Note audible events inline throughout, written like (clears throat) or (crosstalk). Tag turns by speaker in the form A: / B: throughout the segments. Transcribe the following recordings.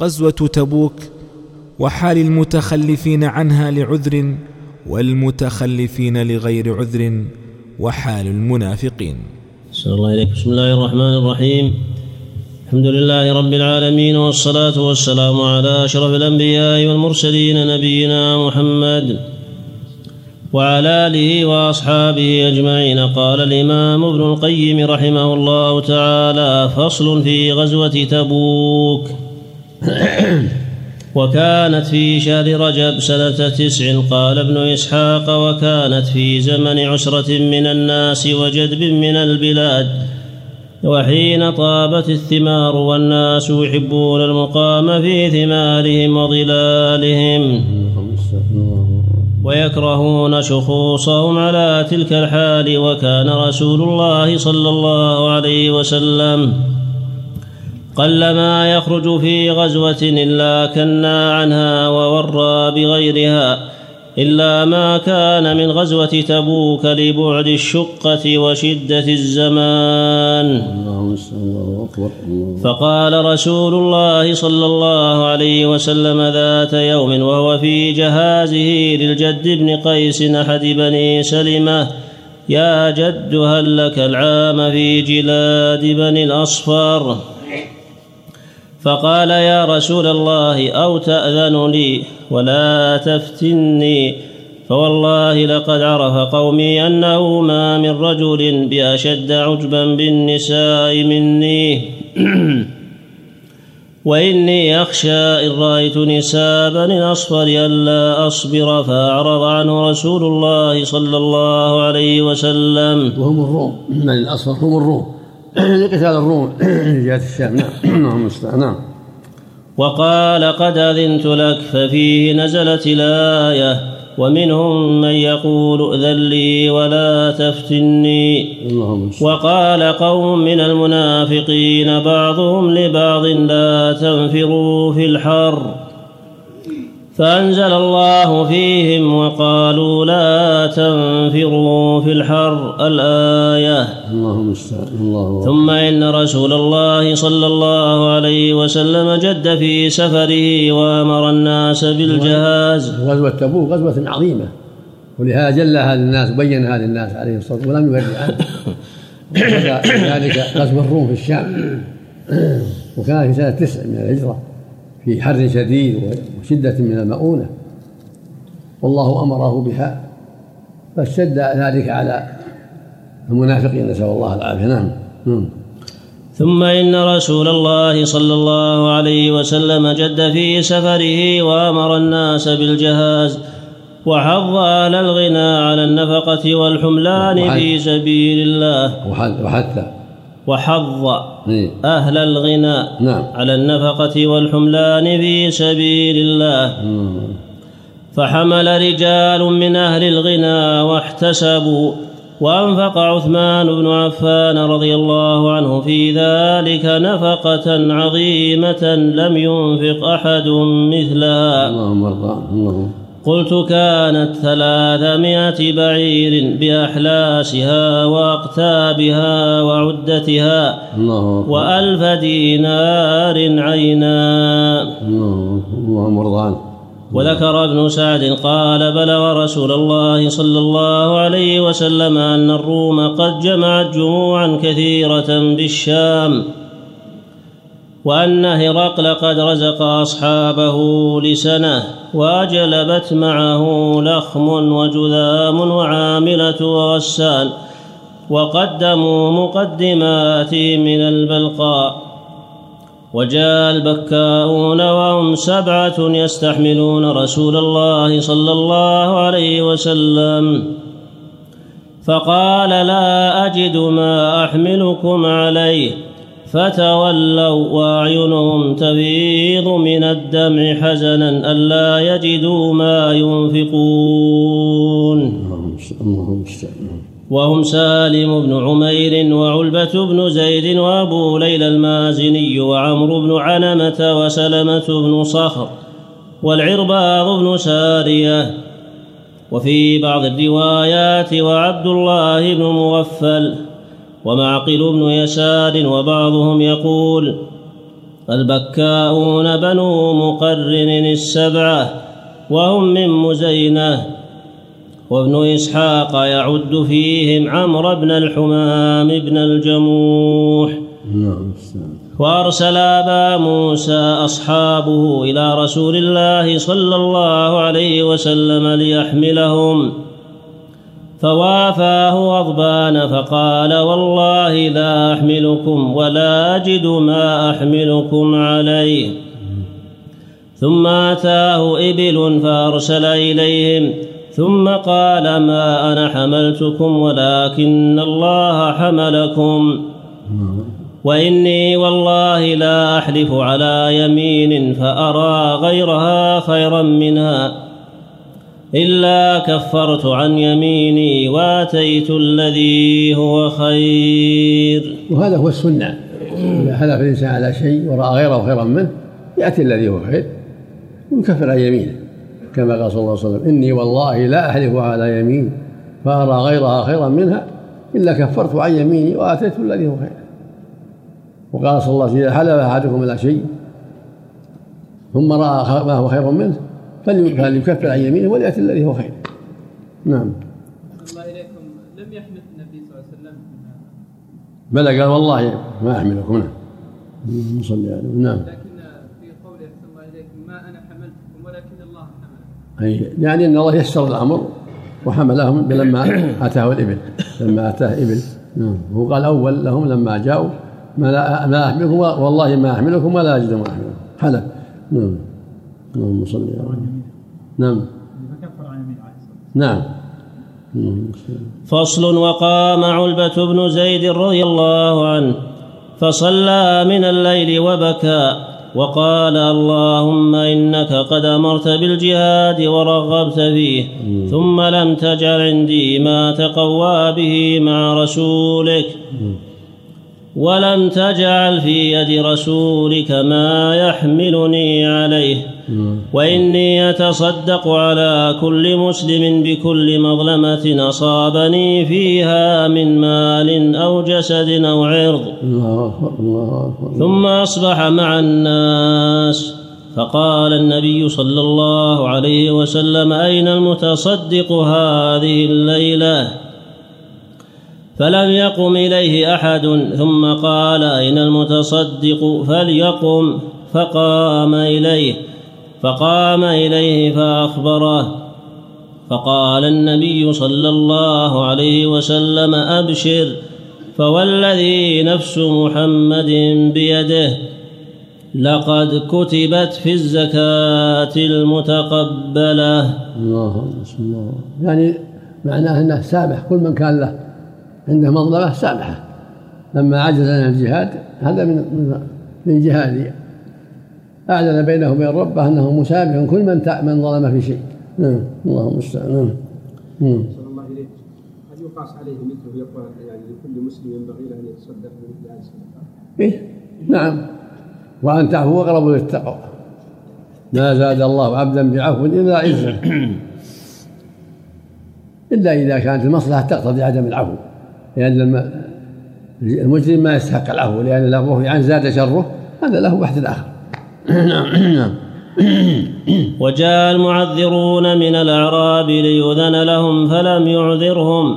A: غزوة تبوك وحال المتخلفين عنها لعذر والمتخلفين لغير عذر وحال المنافقين.
B: الله بسم الله الرحمن الرحيم. الحمد لله رب العالمين والصلاة والسلام على أشرف الأنبياء والمرسلين نبينا محمد وعلى آله وأصحابه أجمعين. قال الإمام ابن القيم رحمه الله تعالى فصل في غزوة تبوك. (coughs) وكانت في شهر رجب سنة تسع قال ابن إسحاق وكانت في زمن عسرة من الناس وجدب من البلاد وحين طابت الثمار والناس يحبون المقام في ثمارهم وظلالهم ويكرهون شخوصهم على تلك الحال وكان رسول الله صلى الله عليه وسلم قلما يخرج في غزوة إلا كنا عنها وورى بغيرها إلا ما كان من غزوة تبوك لبعد الشقة وشدة الزمان. فقال رسول الله صلى الله عليه وسلم ذات يوم وهو في جهازه للجد بن قيس أحد بني سلمة يا جد هل لك العام في جلاد بني الأصفر؟ فقال يا رسول الله أو تأذن لي ولا تفتني فوالله لقد عرف قومي أنه ما من رجل بأشد عجبا بالنساء مني. (clears throat) وإني أخشى إن رأيت نساء بني الأصفر ألا أصبر فأعرض عنه رسول الله صلى الله عليه وسلم.
C: وهم الروم. (clears throat) بني الأصفر؟ هم الروم. لقتال الروم جهة الشام نعم. (clears throat) نعم
B: وقال قد أذنت لك ففيه نزلت الآية ومنهم من يقول ائذن لي ولا تفتني وقال قوم من المنافقين بعضهم لبعض لا تنفروا في الحر فأنزل الله فيهم وقالوا لا تنفروا في الحر الآية.
C: اللهم الله
B: ثم إن رسول الله صلى الله عليه وسلم جد في سفره وأمر الناس بالجهاز.
C: غزوة تبوك غزوة عظيمة. ولهذا جلها للناس وبينها للناس عليه الصلاة والسلام ولم يفرق عنه ذلك غزو الروم في الشام. وكان في سنة تسع من الهجرة. في حر شديد وشدة من المؤونة. والله أمره بها. فاشتد ذلك على المنافقين. نسأل الله العافية. نعم.
B: ثم إن رسول الله صلى الله عليه وسلم جد في سفره وأمر الناس بالجهاز وحض على الغنى على النفقة والحملان في سبيل الله.
C: وحث
B: وحض أهل الغنى
C: نعم.
B: على النفقة والحملان في سبيل الله. فحمل رجال من أهل الغنى واحتسبوا وأنفق عثمان بن عفان رضي الله عنه في ذلك نفقة عظيمة لم ينفق أحد مثلها.
C: اللهم اللهم
B: قلت كانت ثلاثمائة بعير بأحلاسها وأقتابها وعدتها
C: الله
B: وألف دينار عينا.
C: اللهم ارضى عنه
B: وذكر ابن سعد قال بلغ رسول الله صلى الله عليه وسلم أن الروم قد جمعت جموعا كثيرة بالشام وأن هرقل قد رزق أصحابه لسنة وأجلبت معه لخم وجذام وعاملة وغسان وقدموا مقدمات من البلقاء وجاء البكاؤون وهم سبعة يستحملون رسول الله صلى الله عليه وسلم فقال لا أجد ما أحملكم عليه فتولوا وأعينهم تفيض من الدمع حزنا الا يجدوا ما ينفقون. وهم سالم بن عمير وعلبة بن زيد وأبو ليلى المازني وعمرو بن عنمة وسلمة بن صخر والعرباض بن سارية. وفي بعض الروايات وعبد الله بن مغفل ومعقل بن يسار وبعضهم يقول البكاؤون بنو مقرن السبعة وهم من مزينة وابن إسحاق يعد فيهم عمرو بن الحمام بن الجموح وأرسل أبا موسى أصحابه إلى رسول الله صلى الله عليه وسلم ليحملهم فوافاه غضبان فقال والله لا أحملكم ولا أجد ما أحملكم عليه. ثم أتاه إبل فأرسل إليهم. ثم قال ما أنا حملتكم ولكن الله حملكم. وإني والله لا أحلف على يمين فأرى غيرها خيرا منها. إلا كفرت عن يميني واتيت الذي هو خير.
C: وهذا هو السنة. إذا حلف الإنسان على شيء ورأى غيره خيرا منه يأتي الذي هو خير ويكفر عن يمينه. كما قال صلى الله عليه وسلم إني والله لا أحلف على يمين فأرى غيرها خيرا منها إلا كفرت عن يميني وآتيت الذي هو خير. وقال صلى الله عليه وسلم إذا حلف أحدكم على شيء ثم رأى ما هو خير منه فليكفر عن يمينه وليأتي الذي هو خير. نعم. الله إليكم لم يحمل النبي صلى الله عليه وسلم. بلى قال والله. ما أحملكم نعم.
D: صلى عليه. نعم. لكن في قوله أحسن الله إليكم ما أنا حملتكم ولكن الله حمل
C: أي يعني أن الله يسر الأمر وحملهم لما أتاه الإبل. لما أتاه إبل. نعم. هو قال أول لهم لما جاءوا ما لا ما أحملكم والله ما أحملكم ولا أجد ما أحملكم. حلف نعم. اللهم صل على نعم. نعم.
B: فصل وقام علبة بن زيد رضي الله عنه فصلى من الليل وبكى وقال اللهم إنك قد أمرت بالجهاد ورغبت فيه ثم لم تجعل عندي ما تقوى به مع رسولك ولم تجعل في يد رسولك ما يحملني عليه وإني أتصدق على كل مسلم بكل مظلمة أصابني فيها من مال أو جسد أو عرض. ثم أصبح مع الناس. فقال النبي صلى الله عليه وسلم أين المتصدق هذه الليلة؟ فلم يقم إليه أحد. ثم قال أين المتصدق؟ فليقم. فقام إليه. فقام إليه فأخبره فقال النبي صلى الله عليه وسلم أبشر فوالذي نفس محمد بيده لقد كتبت في الزكاة المتقبلة.
C: الله الله يعني معناه إنه سامح كل من كان له عنده مظلمة سامحه. لما عجز عن الجهاد هذا من من جهاده أعلن بينه وبين ربه أنه مسامح كل من من ظلم في شيء. نعم الله المستعان. نعم.
D: نعم. الله إليك هل يقاس عليه مثله يقول يعني لكل مسلم ينبغي له أن يتصدق بمثل هذه الصدقات؟
C: إيه نعم. وأن تعفو أقرب للتقوى. ما زاد الله عبدا بعفو إلا عزا إلا إذا كانت المصلحة تقتضي عدم العفو. لأن المجرم ما يستحق العفو لأن لو يعني زاد شره هذا له بحث آخر. (coughs)
B: وجاء المعذرون من الأعراب ليؤذن لهم فلم يعذرهم.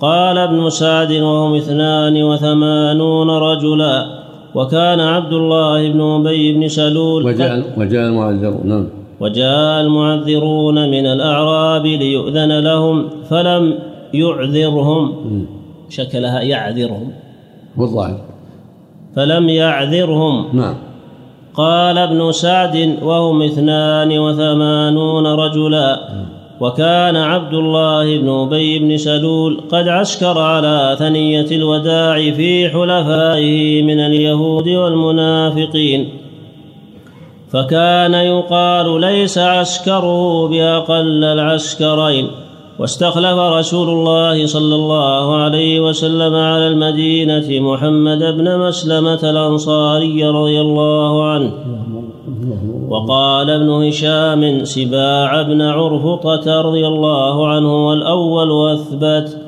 B: قال ابن سعد وهم اثنان وثمانون رجلا وكان عبد الله بن أبي بن سلول
C: وجاء, وجاء المعذرون نعم.
B: وجاء المعذرون من الأعراب ليؤذن لهم فلم يعذرهم. شكلها يعذرهم.
C: والظاهر
B: فلم يعذرهم.
C: نعم.
B: قال ابن سعد وهم اثنان وثمانون رجلا وكان عبد الله بن أبي بن سلول قد عسكر على ثنية الوداع في حلفائه من اليهود والمنافقين. فكان يقال ليس عسكره بأقل العسكرين. واستخلف رسول الله صلى الله عليه وسلم على المدينة محمد بن مسلمة الأنصاري رضي الله عنه. وقال ابن هشام سباع بن عرفطة رضي الله عنه والأول وأثبت.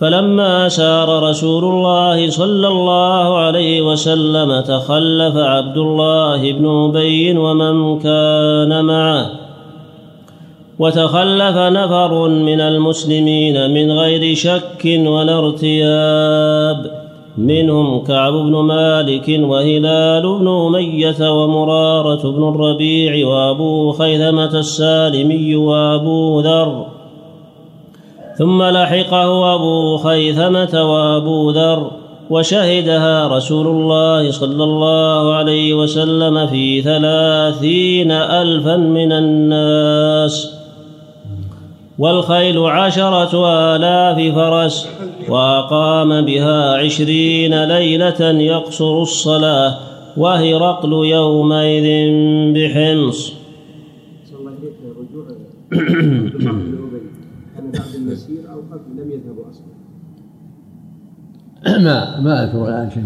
B: فلما سار رسول الله صلى الله عليه وسلم تخلف عبد الله بن أبي ومن كان معه. وتخلف نفر من المسلمين من غير شك ولا ارتياب. منهم كعب بن مالك وهلال بن أمية ومرارة بن الربيع وأبو خيثمة السالمي وأبو ذر. ثم لحقه أبو خيثمة وأبو ذر وشهدها رسول الله صلى الله عليه وسلم في ثلاثين ألفا من الناس. والخيل عشرة آلاف فرس وأقام بها عشرين ليلة يقصر الصلاة وهرقل يومئذ بحمص. (coughs)
C: ما ما أذكر الآن شيء.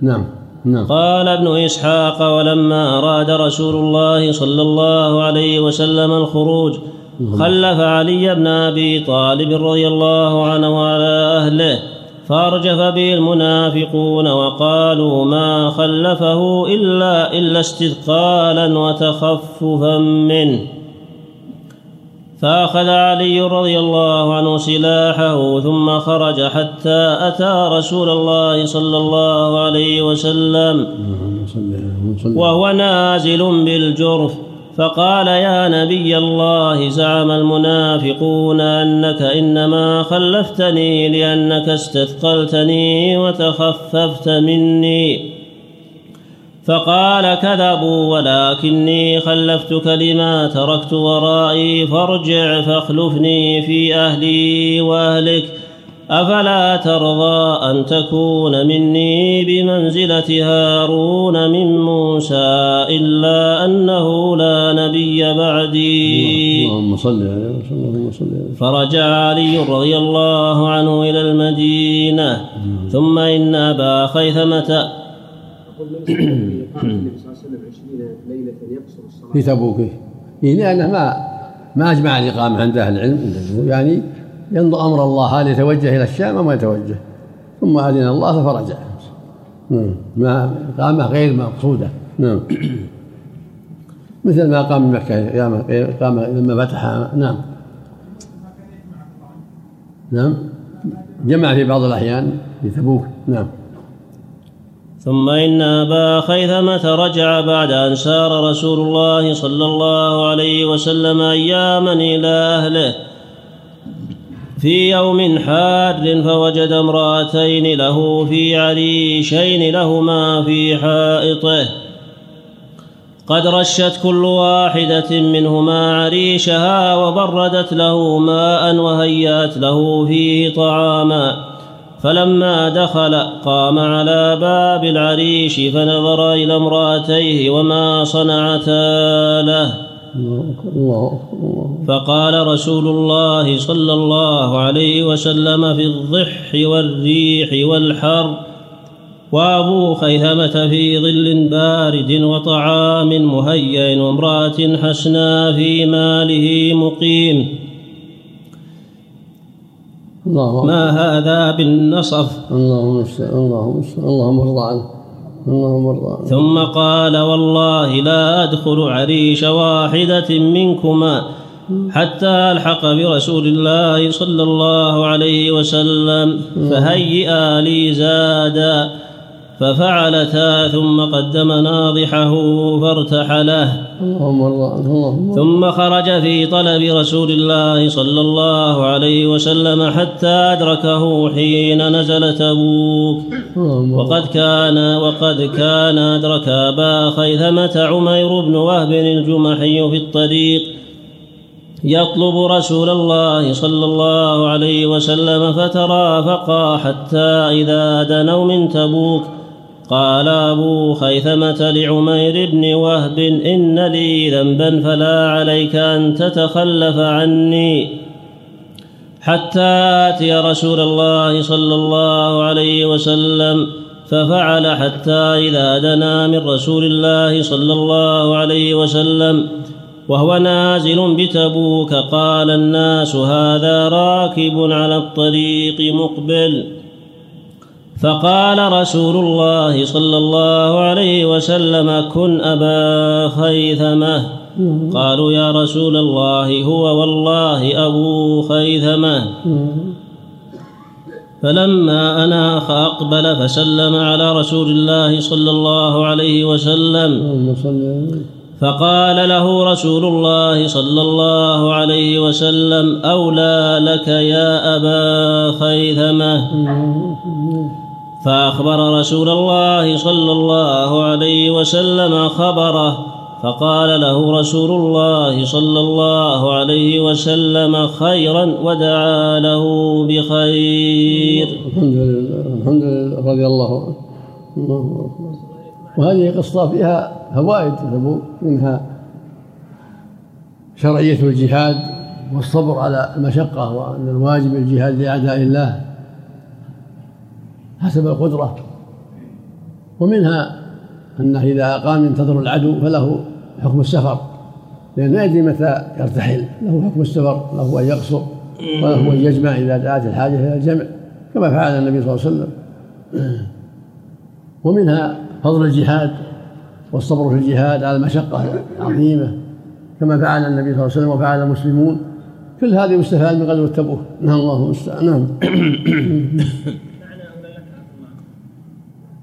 C: نعم نعم.
B: قال ابن إسحاق ولما أراد رسول الله صلى الله عليه وسلم الخروج خلف علي بن أبي طالب رضي الله عنه وعلى أهله فأرجف به المنافقون وقالوا ما خلفه إلا إلا استثقالا وتخففا منه. فأخذ علي رضي الله عنه سلاحه ثم خرج حتى أتى رسول الله صلى الله عليه وسلم. وهو نازل بالجرف. فقال يا نبي الله زعم المنافقون أنك إنما خلفتني لأنك استثقلتني وتخففت مني. فقال كذبوا ولكني خلفتك لما تركت ورائي فارجع فاخلفني في أهلي وأهلك. أفلا ترضى أن تكون مني بمنزلة هارون من موسى إلا أنه لا نبي بعدي.
C: اللهم صل عليه اللهم صل عليه
B: فرجع علي رضي الله عنه إلى المدينة. ثم إن أبا خيثمة
D: يقول من قال النبي صلى الله عليه وسلم 20 ليله يقصر الصلاه
C: في تبوك إيه لأنه ما ما أجمع الإقامة عند أهل العلم. يعني ينظر أمر الله هل يتوجه إلى الشام أم ما يتوجه؟ ثم أذن الله فرجع نعم. ما إقامة غير مقصودة. نعم. مثل ما قام بمكة قام لما فتح نعم. نعم. جمع في بعض الأحيان في تبوك نعم.
B: ثم إن أبا خيثمة رجع بعد أن سار رسول الله صلى الله عليه وسلم أياما إلى أهله. في يوم حار فوجد امرأتين له في عريشين لهما في حائطه. قد رشت كل واحدة منهما عريشها وبردت له ماء وهيأت له فيه طعاما. فلما دخل قام على باب العريش فنظر إلى امرأتيه وما صنعتا له. فقال رسول الله صلى الله عليه وسلم في الضح والريح والحر وابو خيثمه في ظل بارد وطعام مهيئ وامرأة حسنا في ماله مقيم.
C: الله
B: ما هذا بالنصف؟
C: اللهم استعان اللهم استعان اللهم ارضى عنه. اللهم ارضى
B: ثم قال والله لا أدخل عريش واحدة منكما حتى ألحق برسول الله صلى الله عليه وسلم فهيئا لي زادا. ففعلتا ثم قدم ناضحه فارتحله.
C: اللهم
B: ثم خرج في طلب رسول الله صلى الله عليه وسلم حتى أدركه حين نزل تبوك. وقد كان وقد كان أدرك أبا خيثمة عمير بن وهب الجمحي في الطريق. يطلب رسول الله صلى الله عليه وسلم فترافقا حتى إذا دنوا من تبوك. قال أبو خيثمة لعمير بن وهب إن لي ذنبا فلا عليك أن تتخلف عني حتى آتي رسول الله صلى الله عليه وسلم ففعل حتى إذا دنا من رسول الله صلى الله عليه وسلم وهو نازل بتبوك قال الناس هذا راكب على الطريق مقبل فقال رسول الله صلى الله عليه وسلم كن أبا خيثمة. قالوا يا رسول الله هو والله أبو خيثمة. فلما أناخ أقبل فسلم على رسول الله صلى الله عليه وسلم. فقال له رسول الله صلى الله عليه وسلم أولى لك يا أبا خيثمة. فأخبر رسول الله صلى الله عليه وسلم خبره فقال له رسول الله صلى الله عليه وسلم خيرا ودعا له بخير.
C: الحمد لله الحمد لله رضي الله عنه. وهذه قصة فيها فوائد منها شرعية الجهاد والصبر على المشقة وأن الواجب الجهاد لأعداء الله حسب القدرة. ومنها أنه إذا قام ينتظر العدو فله حكم السفر. لأنه لا يدري متى يرتحل. له حكم السفر له أن يقصر وله أن يجمع إذا دعت الحاجة إلى الجمع كما فعل النبي صلى الله عليه وسلم. (clears throat) ومنها فضل الجهاد والصبر في الجهاد على المشقة العظيمة كما فعل النبي صلى الله عليه وسلم وفعل المسلمون. كل هذه مستفاد من غزوة تبوك. نعم الله المستعان. نعم (clears throat)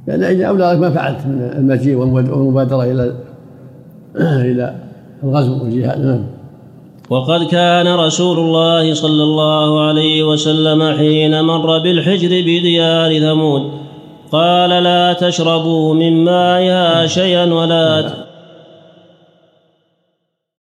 C: يعني أولى ما فعلت من المجيء والمبادرة إلى (clears throat) إلى الغزو والجهاد. نعم.
B: وقد كان رسول الله صلى الله عليه وسلم حين مر بالحجر بديار ثمود قال لا تشربوا من مائها شيئا ولا